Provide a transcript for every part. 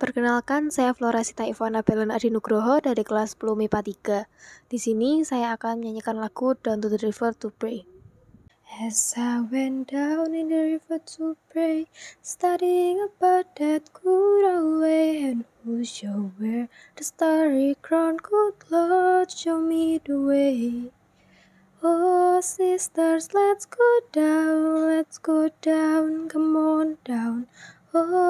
Perkenalkan, saya Floresita Ivana Belen Adinugroho dari kelas 10 MIPA 3. Di sini saya akan menyanyikan lagu Down to the River to Pray. As I went down in the river to pray, studying about that good old way, and who showed where the starry crown, good Lord, show me the way. Oh, sisters, let's go down, let's go down, come on down. Oh,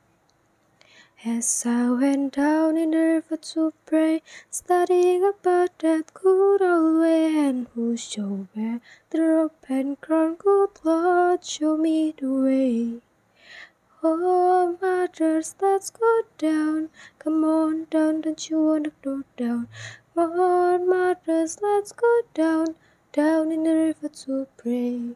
As I went down in the river to pray, studying about that good old way, and who showed wear the rope and crown, good Lord, show me the way. Oh, mothers, let's go down. Come on down, don't you wanna go down? Oh, Come on, mothers, let's go down, down in the river to pray.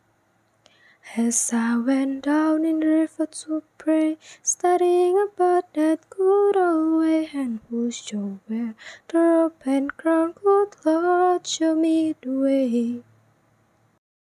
As I went down in the river to pray, studying about that good old way, and who showed wear the rope and crown, good Lord, show me the way.